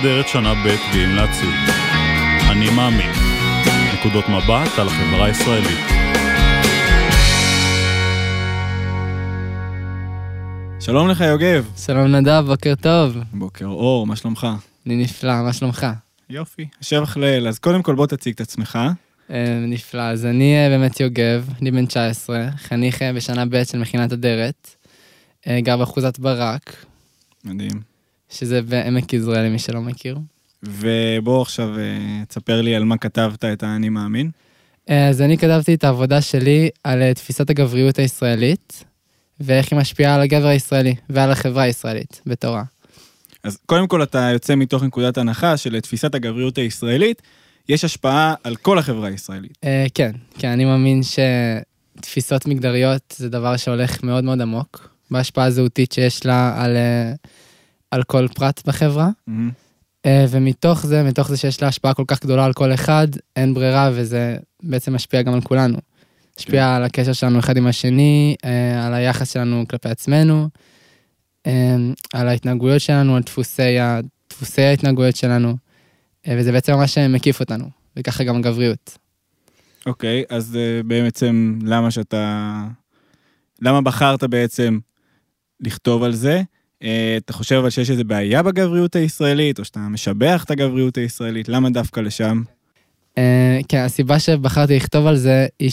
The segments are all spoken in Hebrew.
אדרת שנה ב' גאים להציג. אני מאמין. נקודות מבט על החברה הישראלית. שלום לך יוגב. שלום נדב, בוקר טוב. בוקר אור, מה שלומך? אני נפלא, מה שלומך? יופי, שבח לאל. אז קודם כל בוא תציג את עצמך. אה, נפלא, אז אני אה, באמת יוגב, אני בן 19, חניך אה, בשנה ב' של מכינת אדרת, אה, גר באחוזת ברק, מדהים. שזה בעמק יזרעאל, למי שלא מכיר. ובוא עכשיו אה, תספר לי על מה כתבת את האני מאמין. אה, אז אני כתבתי את העבודה שלי על אה, תפיסת הגבריות הישראלית, ואיך היא משפיעה על הגבר הישראלי ועל החברה הישראלית בתורה. אז קודם כל אתה יוצא מתוך נקודת הנחה שלתפיסת הגבריות הישראלית יש השפעה על כל החברה הישראלית. כן, כן, אני מאמין שתפיסות מגדריות זה דבר שהולך מאוד מאוד עמוק, בהשפעה הזהותית שיש לה על, על כל פרט בחברה. מהמם. אה, ומתוך זה, מתוך זה שיש לה השפעה כל כך גדולה על כל אחד, אין ברירה וזה בעצם משפיע גם על כולנו. משפיע על הקשר שלנו אחד עם השני, אה, על היחס שלנו כלפי עצמנו, אה, על ההתנהגויות שלנו, על דפוסי, דפוסי ההתנהגויות שלנו, וזה בעצם ממש מקיף אותנו, וככה גם הגבריות. אוקיי, אז אה, בעצם למה שאתה... למה בחרת בעצם לכתוב על זה? אה, אתה חושב אבל שיש איזו בעיה בגבריות הישראלית, או שאתה משבח את הגבריות הישראלית? למה דווקא לשם? אה, כן, הסיבה שבחרתי לכתוב על זה היא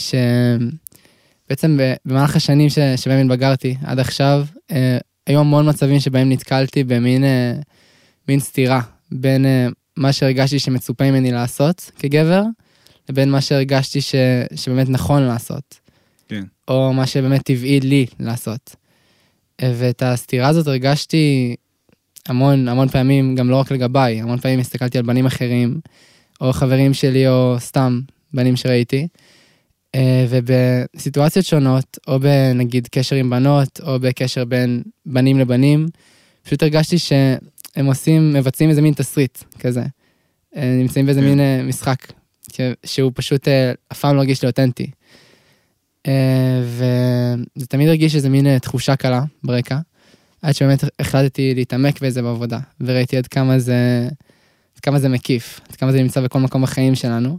שבעצם במהלך השנים שבהם התבגרתי עד עכשיו, אה, היו המון מצבים שבהם נתקלתי במין מין סתירה בין מה שהרגשתי שמצופה ממני לעשות כגבר, לבין מה שהרגשתי ש- שבאמת נכון לעשות. כן. או מה שבאמת טבעי לי לעשות. ואת הסתירה הזאת הרגשתי המון המון פעמים, גם לא רק לגביי, המון פעמים הסתכלתי על בנים אחרים, או חברים שלי, או סתם בנים שראיתי. אה, ובסיטואציות שונות, או בנגיד קשר עם בנות, או בקשר בין בנים לבנים, פשוט הרגשתי שהם עושים, מבצעים איזה מין תסריט כזה. אה, נמצאים באיזה כן. מין אה, משחק, שהוא פשוט אף פעם לא הרגיש לי אותנטי. אה, וזה תמיד הרגיש איזה מין אה, תחושה קלה ברקע, עד שבאמת החלטתי להתעמק בזה בעבודה, וראיתי עד כמה זה, עד כמה זה מקיף, עד כמה זה נמצא בכל מקום בחיים שלנו,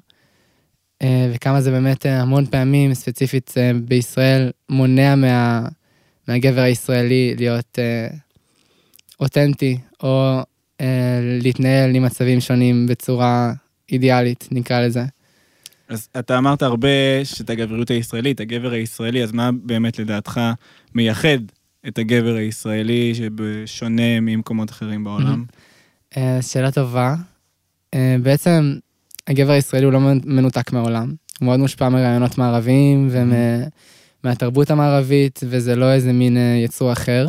אה, וכמה זה באמת המון פעמים, ספציפית בישראל, מונע מה, מהגבר הישראלי להיות אותנטי, או להתנהל עם מצבים שונים בצורה אידיאלית, נקרא לזה. אז אתה אמרת הרבה שאת הגבריות הישראלית, הגבר הישראלי, אז מה באמת לדעתך מייחד את הגבר הישראלי שבשונה ממקומות אחרים בעולם? אה, שאלה טובה. אה, בעצם הגבר הישראלי הוא לא מנותק מהעולם. הוא מאוד מושפע מרעיונות מערביים ומהתרבות המערבית, וזה לא איזה מין אה, יצור אחר.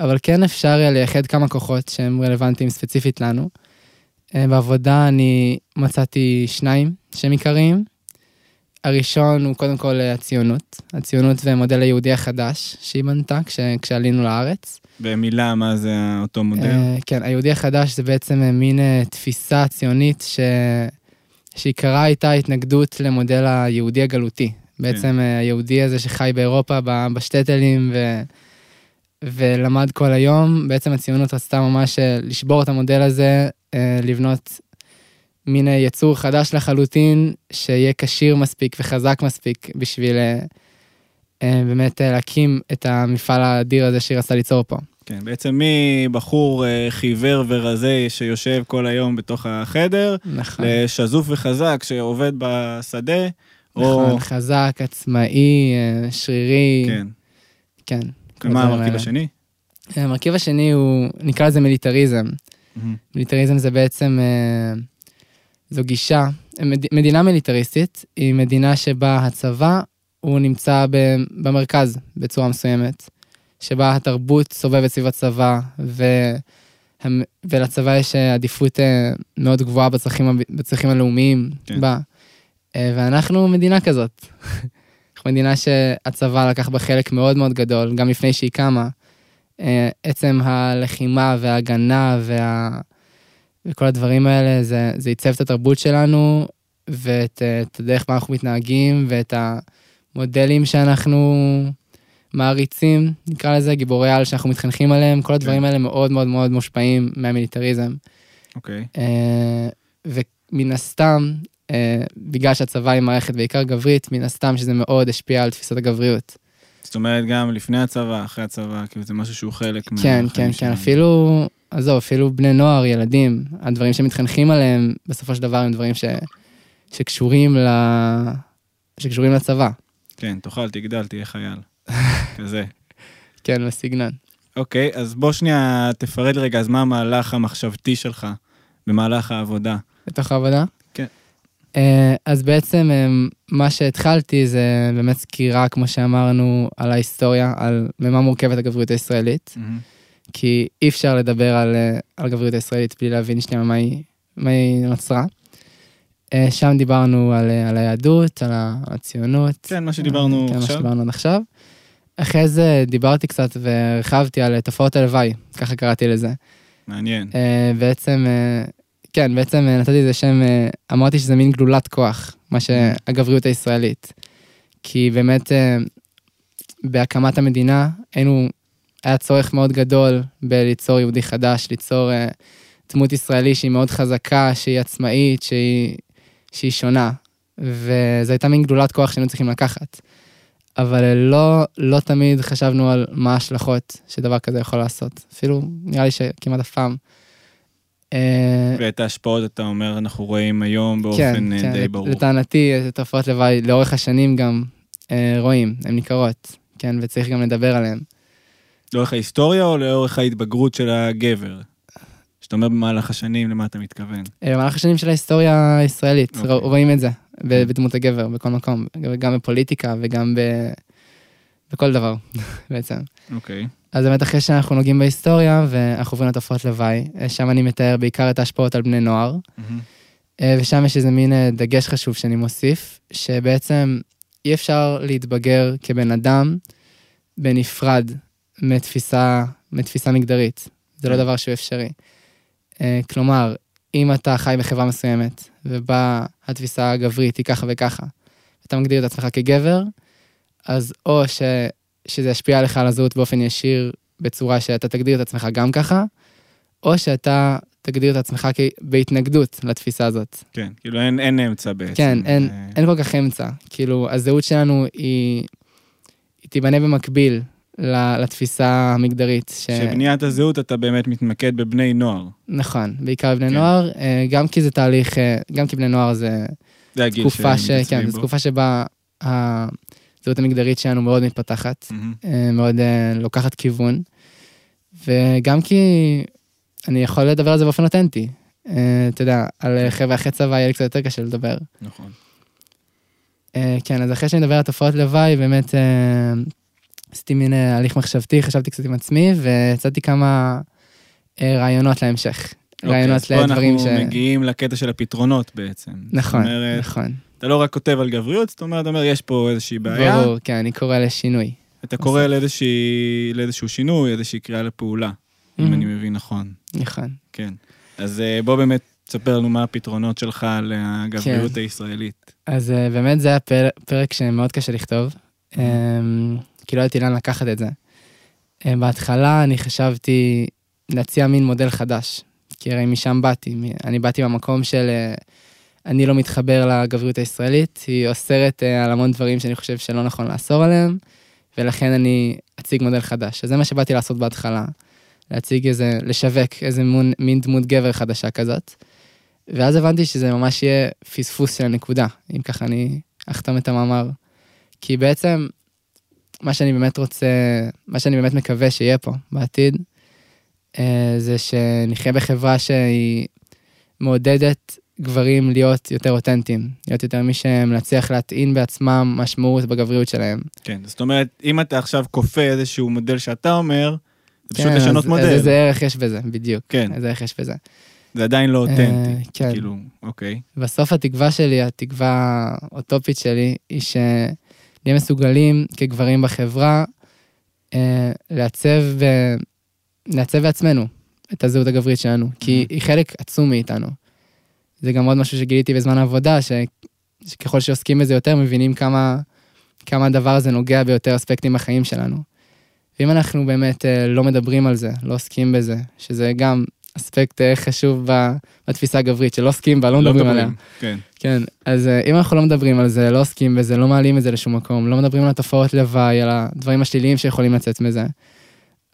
אבל כן אפשר לייחד כמה כוחות שהם רלוונטיים ספציפית לנו. אה, בעבודה אני מצאתי שניים שהם עיקריים. הראשון הוא קודם כל אה, הציונות, הציונות ומודל היהודי החדש שהיא בנתה כש, כשעלינו לארץ. במילה, מה זה אותו מודל? אה, כן, היהודי החדש זה בעצם מין תפיסה ציונית ש... שעיקרה הייתה התנגדות למודל היהודי הגלותי. בעצם אה, היהודי הזה שחי באירופה בשטטלים ו... ולמד כל היום, בעצם הציונות רצתה ממש אה, לשבור את המודל הזה, אה, לבנות מין יצור חדש לחלוטין, שיהיה כשיר מספיק וחזק מספיק בשביל אה, באמת להקים את המפעל האדיר הזה שהיא רצתה ליצור פה. כן, בעצם מבחור חיוור ורזה שיושב כל היום בתוך החדר, נכון. לשזוף וחזק שעובד בשדה, או... נכון, חזק, עצמאי, שרירי. כן. כן. הדברים המרכיב. השני? המרכיב השני הוא, נקרא לזה מיליטריזם. מיליטריזם זה בעצם, אה, זו גישה, מד- מדינה מיליטריסטית היא מדינה שבה הצבא הוא נמצא במרכז בצורה מסוימת, שבה התרבות סובבת סביב הצבא, ו... הם- ולצבא יש אה, עדיפות אה, מאוד גבוהה בצרכים, בצרכים הלאומיים כן. בה. ואנחנו מדינה כזאת. אנחנו מדינה שהצבא לקח בה חלק מאוד מאוד גדול, גם לפני שהיא קמה. אה, עצם הלחימה וההגנה וה... וכל הדברים האלה, זה, זה עיצב את התרבות שלנו ואת אה, את הדרך בה אנחנו מתנהגים ואת המודלים שאנחנו מעריצים, נקרא לזה, גיבורי על שאנחנו מתחנכים עליהם, כל הדברים האלה מאוד מאוד מאוד מושפעים מהמיליטריזם. אוקיי. אה, ומן הסתם, בגלל שהצבא היא מערכת בעיקר גברית, מן הסתם שזה מאוד השפיע על תפיסת הגבריות. זאת אומרת, גם לפני הצבא, אחרי הצבא, כאילו זה משהו שהוא חלק כן, מהחיים כן, כן, שלנו. אפילו, עזוב, אפילו בני נוער, ילדים, הדברים שמתחנכים עליהם, בסופו של דבר הם דברים ש, שקשורים ל... שקשורים לצבא. כן, תאכל, תגדל, תהיה חייל. כזה. כן, בסגנון. אוקיי, אז בוא שנייה תפרט רגע, אז מה המהלך המחשבתי שלך במהלך העבודה? בתוך העבודה? כן. אה, אז בעצם אה, מה שהתחלתי זה באמת סקירה, כמו שאמרנו, על ההיסטוריה, על ממה מורכבת הגבריות הישראלית. כי אי אפשר לדבר על, אה, על הגבריות הישראלית בלי להבין שנייה מה היא, מה היא נוצרה. שם דיברנו על, על היהדות, על הציונות. כן, מה שדיברנו כן, מה עכשיו. שדיברנו עד עכשיו. אחרי זה דיברתי קצת והרחבתי על תופעות הלוואי, ככה קראתי לזה. מעניין. בעצם, כן, בעצם אה, נתתי לזה שם, אה, אמרתי שזה מין גלולת כוח, מה שהגבריות הישראלית. כי באמת אה, בהקמת המדינה היינו, היה צורך מאוד גדול בליצור יהודי חדש, ליצור דמות ישראלי שהיא מאוד חזקה, שהיא עצמאית, שהיא, שהיא שונה. וזו הייתה מין גלולת כוח שהיינו צריכים לקחת. אבל לא, לא תמיד חשבנו על מה ההשלכות שדבר כזה יכול לעשות. אפילו נראה לי שכמעט אף פעם. אה, ואת ההשפעות, אתה אומר, אנחנו רואים היום כן, באופן אה, כן, די לת- ברור. לטענתי, את תופעות לוואי לאורך השנים גם אה, רואים, הן ניכרות, כן, וצריך גם לדבר עליהן. לאורך ההיסטוריה או לאורך ההתבגרות של הגבר? כשאתה אומר במהלך השנים, למה אתה מתכוון? אה, במהלך השנים של ההיסטוריה הישראלית, אוקיי. רוא- רואים את זה ב- בדמות הגבר בכל מקום, גם בפוליטיקה וגם ב... בכל דבר בעצם. אוקיי. אז באמת אחרי שאנחנו נוגעים בהיסטוריה ואנחנו עוברים לתופעות לוואי, אה, שם אני מתאר בעיקר את ההשפעות על בני נוער, אה, ושם יש איזה מין אה, דגש חשוב שאני מוסיף, שבעצם אי אפשר להתבגר כבן אדם בנפרד מתפיסה, מתפיסה מגדרית. זה לא כן. דבר שהוא אפשרי. כלומר, אם אתה חי בחברה מסוימת, ובה התפיסה הגברית היא ככה וככה, אתה מגדיר את עצמך כגבר, אז או ש, שזה ישפיע עליך על הזהות באופן ישיר, בצורה שאתה תגדיר את עצמך גם ככה, או שאתה תגדיר את עצמך בהתנגדות לתפיסה הזאת. כן, כאילו אין, אין אמצע בעצם. כן, אין, אה, אין כל כך אמצע. כאילו, הזהות שלנו היא, היא תיבנה במקביל לתפיסה המגדרית. ש... שבניית הזהות אתה באמת מתמקד בבני נוער. נכון, בעיקר בני כן. נוער, אה, גם כי זה תהליך, אה, גם כי בני נוער זה זה הגיל תקופה ש... כן. זו תקופה שבה הזהות המגדרית שלנו מאוד מתפתחת. אה, מאוד אה, לוקחת כיוון, וגם כי אני יכול לדבר על זה באופן אותנטי. אה, אתה יודע, על חבר'ה אחרי צבא יהיה לי קצת יותר קשה לדבר. נכון. כן, אז אחרי שאני מדבר על תופעות לוואי, באמת עשיתי מין הליך מחשבתי, חשבתי קצת עם עצמי, והצעתי כמה רעיונות להמשך. אוקיי, רעיונות אז פה לדברים ש... אנחנו מגיעים לקטע של הפתרונות בעצם. נכון, אומרת, נכון. אתה לא רק כותב על גבריות, זאת אומרת, אתה אומר, יש פה איזושהי בעיה, ברור, כן, אני קורא לשינוי. אתה קורא לאיזושהי- לאיזשהו שינוי, איזושהי קריאה לפעולה, אם Mhm. אני מבין נכון. נכון. כן. אז אה, בוא באמת תספר לנו מה הפתרונות שלך לגבריות כן. הישראלית. אז אה, באמת זה היה פר- פרק שמאוד קשה לכתוב, אמ, כי לא ידעתי לאן לקחת את זה. אה, בהתחלה אני חשבתי להציע מין מודל חדש, כי הרי משם באתי, אני באתי במקום של אני לא מתחבר לגבריות הישראלית, היא אוסרת אה, על המון דברים שאני חושב שלא נכון לאסור עליהם, ולכן אני אציג מודל חדש. אז זה מה שבאתי לעשות בהתחלה, להציג איזה, לשווק איזה מון, מין דמות גבר חדשה כזאת. ואז הבנתי שזה ממש יהיה פספוס של הנקודה, אם ככה אני אחתום את המאמר. כי בעצם, מה שאני באמת רוצה, מה שאני באמת מקווה שיהיה פה בעתיד, אה, זה שנחיה בחברה שהיא מעודדת גברים להיות יותר אותנטיים, להיות יותר מי שהם להצליח להטעין בעצמם משמעות בגבריות שלהם. כן, זאת אומרת, אם אתה עכשיו כופה איזשהו מודל שאתה אומר, זה פשוט כן, לשנות אז, מודל. אז איזה ערך יש בזה, בדיוק. כן. איזה ערך יש בזה. זה עדיין לא אותנטי. אה, כן. כאילו, אוקיי. בסוף התקווה שלי, התקווה האוטופית שלי, היא שנהיה מסוגלים כגברים בחברה אה, לעצב, ב- לעצב בעצמנו את הזהות הגברית שלנו, כי Mhm. היא חלק עצום מאיתנו. זה גם עוד משהו שגיליתי בזמן העבודה, ש, שככל שעוסקים בזה יותר, מבינים כמה, כמה הדבר הזה נוגע ביותר אספקטים בחיים שלנו. ואם אנחנו באמת אה, לא מדברים על זה, לא עוסקים בזה, שזה גם אספקט אה, חשוב ב- בתפיסה הגברית, שלא עוסקים בה, לא מדברים עליה. כן. כן, אז אה, אם אנחנו לא מדברים על זה, לא עוסקים בזה, לא מעלים את זה לשום מקום, לא מדברים על התופעות לוואי, על הדברים השליליים שיכולים לצאת מזה,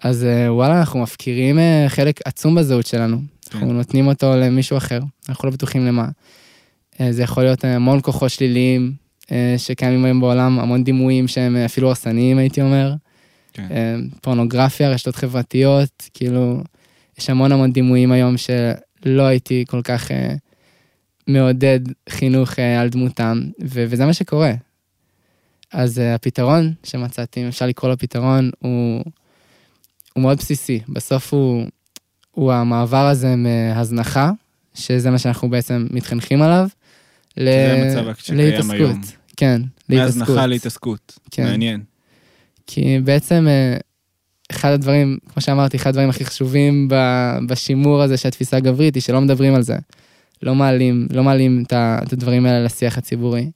אז וואלה, אנחנו מפקירים חלק עצום בזהות שלנו. כן. אנחנו נותנים אותו למישהו אחר, אנחנו לא בטוחים למה. אה, זה יכול להיות אה, המון כוחות שליליים אה, שקיימים היום בעולם, המון דימויים שהם אפילו הרסניים, הייתי אומר. כן. פורנוגרפיה, רשתות חברתיות, כאילו, יש המון המון דימויים היום שלא הייתי כל כך מעודד חינוך על דמותם, ו- וזה מה שקורה. אז הפתרון שמצאתי, אם אפשר לקרוא לו פתרון, הוא, הוא מאוד בסיסי. בסוף הוא, הוא המעבר הזה מהזנחה, שזה מה שאנחנו בעצם מתחנכים עליו, ל- להתעסקות. כן, להתעסקות. מהזנחה להתעסקות. כן. מעניין. כי בעצם אה, אחד הדברים, כמו שאמרתי, אחד הדברים הכי חשובים בשימור הזה של התפיסה הגברית, היא שלא מדברים על זה. לא מעלים, לא מעלים את הדברים האלה לשיח הציבורי.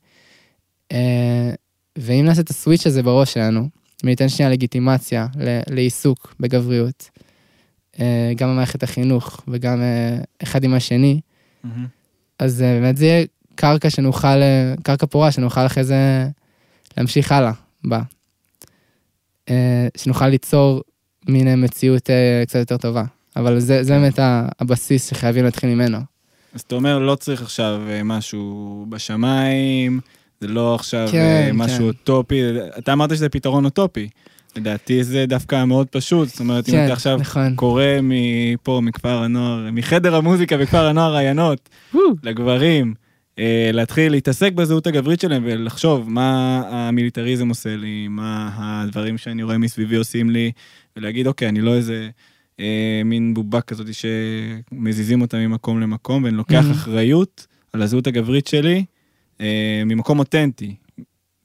אה, ואם נעשה את הסוויץ' הזה בראש שלנו, וניתן שנייה לגיטימציה לעיסוק בגבריות, גם במערכת החינוך וגם אה, אחד עם השני. אז אה, באמת זה יהיה קרקע שנוכל, אה, קרקע פורה שנוכל אחרי זה להמשיך הלאה בה. אה, שנוכל ליצור מין אה, מציאות אה, קצת יותר טובה. אבל זה, זה באמת ה- הבסיס שחייבים להתחיל ממנו. אז אתה אומר, לא צריך עכשיו אה, משהו בשמיים, זה לא עכשיו כן, אה, משהו כן. אוטופי, אתה אמרת שזה פתרון אוטופי. לדעתי זה דווקא מאוד פשוט, זאת אומרת, אם כן, אתה עכשיו נכון. קורא מפה, מכפר הנוער, מחדר המוזיקה בכפר הנוער רעיונות לגברים, אה, להתחיל להתעסק בזהות הגברית שלהם ולחשוב מה המיליטריזם עושה לי, מה הדברים שאני רואה מסביבי עושים לי, ולהגיד, אוקיי, אני לא איזה אה, מין בובה כזאת שמזיזים אותה ממקום למקום, ואני לוקח Mhm. אחריות על הזהות הגברית שלי אה, ממקום אותנטי,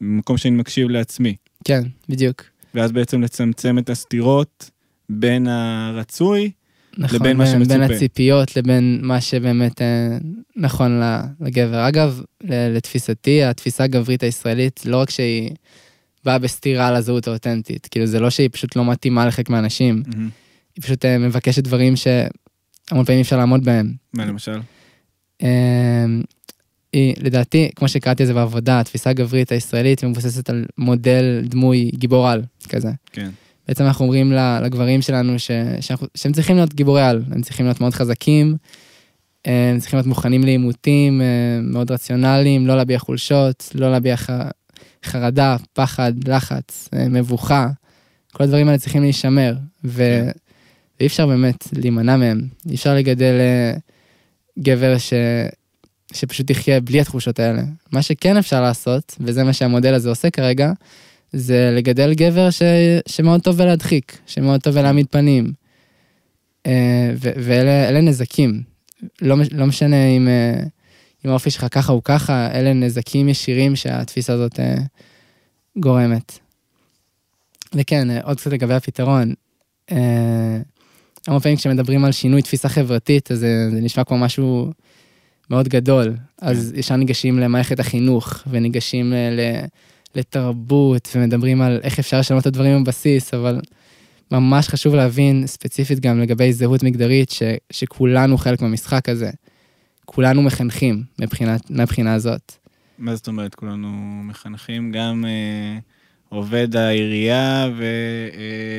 ממקום שאני מקשיב לעצמי. כן, בדיוק. ואז בעצם לצמצם את הסתירות בין הרצוי נכון, לבין מה בין- בין שמצופה. הציפיות לבין מה שבאמת אה, נכון לגבר. אגב, לתפיסתי, התפיסה הגברית הישראלית, לא רק שהיא באה בסתירה לזהות האותנטית, כאילו זה לא שהיא פשוט לא מתאימה לחלק מהאנשים, מהמם. היא פשוט אה, מבקשת דברים שהמון פעמים אפשר לעמוד בהם. מה למשל? היא, לדעתי, כמו שקראתי את זה בעבודה, התפיסה הגברית הישראלית מבוססת על מודל דמוי גיבור על, כזה. כן. בעצם אנחנו אומרים לגברים שלנו ש, שאנחנו, שהם צריכים להיות גיבורי על, הם צריכים להיות מאוד חזקים, אה, הם צריכים להיות מוכנים לעימותים, אה, מאוד רציונליים, לא להביע חולשות, לא להביע ח, חרדה, פחד, לחץ, אה, מבוכה, כל הדברים האלה צריכים להישמר, ו, כן. ואי אפשר באמת להימנע מהם, אי אפשר לגדל גבר ש, שפשוט יחיה בלי התחושות האלה. מה שכן אפשר לעשות, וזה מה שהמודל הזה עושה כרגע, זה לגדל גבר ש... שמאוד טוב בלהדחיק, שמאוד טוב בלהעמיד פנים. אה, ו- ואלה אלה נזקים. לא, לא משנה אם, אה, אם האופי שלך ככה או ככה, אלה נזקים ישירים שהתפיסה הזאת אה, גורמת. וכן, עוד קצת לגבי הפתרון. המון פעמים כשמדברים על שינוי תפיסה חברתית, אז זה, זה נשמע כמו משהו מאוד גדול. אז ישר ניגשים למערכת החינוך, וניגשים אה, ל... לתרבות ומדברים על איך אפשר לשנות את הדברים בבסיס, אבל ממש חשוב להבין ספציפית גם לגבי זהות מגדרית, ש, שכולנו חלק מהמשחק הזה. כולנו מחנכים מבחינת, מהבחינה הזאת. מה זאת אומרת, כולנו מחנכים, גם אה, עובד העירייה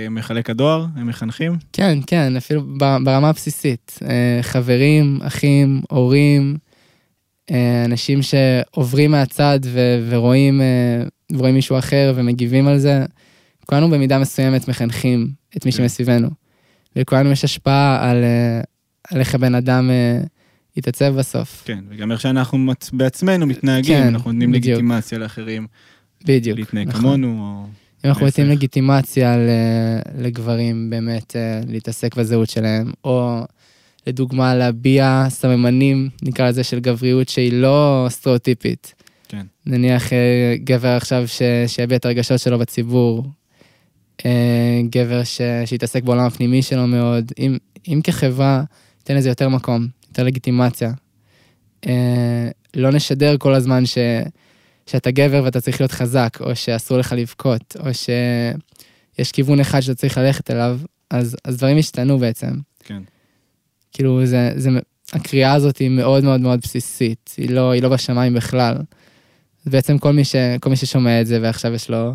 ומחלק הדואר, הם מחנכים? כן, כן, אפילו ברמה הבסיסית. אה, חברים, אחים, הורים, אה, אנשים שעוברים מהצד ו- ורואים, אה, ורואים מישהו אחר ומגיבים על זה, כולנו במידה מסוימת מחנכים את מי כן. שמסביבנו. לכולנו יש השפעה על, אה, על איך הבן אדם אה, יתעצב בסוף. כן, וגם איך שאנחנו בעצמנו מתנהגים, כן, אנחנו נותנים. לגיטימציה לאחרים בדיוק. להתנהג נכון. כמונו, או... אם אנחנו נותנים. לגיטימציה לגברים באמת אה, להתעסק בזהות שלהם, או לדוגמה להביע סממנים, נקרא לזה, של גבריות שהיא לא סטריאוטיפית. כן. נניח אה, גבר עכשיו ש- שיביע את הרגשות שלו בציבור, אה, גבר ש- שיתעסק בעולם הפנימי שלו מאוד, אם, אם כחברה ניתן לזה יותר מקום, יותר לגיטימציה. לא נשדר כל הזמן ש... שאתה גבר ואתה צריך להיות חזק, או שאסור לך לבכות, או שיש כיוון אחד שאתה צריך ללכת אליו, אז, אז דברים ישתנו בעצם. כן. כאילו זה, זה, הקריאה הזאת היא מאוד מאוד מאוד בסיסית, היא לא, היא לא בשמיים בכלל. בעצם כל מי, ש, כל מי ששומע את זה ועכשיו יש לו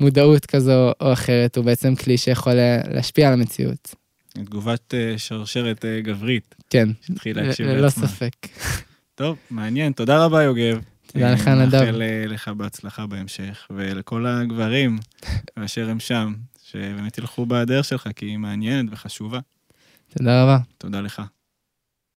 מודעות כזו או אחרת, הוא בעצם כלי שיכול להשפיע על המציאות. תגובת אה, שרשרת אה, גברית, כן, שתתחיל להקשיב ללא לעצמה. ספק. טוב, מעניין, תודה רבה יוגב. תודה לך, אה, נדב. מאחל אה, לך בהצלחה בהמשך, ולכל הגברים באשר הם שם, שבאמת ילכו בדרך שלך, כי היא מעניינת וחשובה. תודה רבה. תודה לך.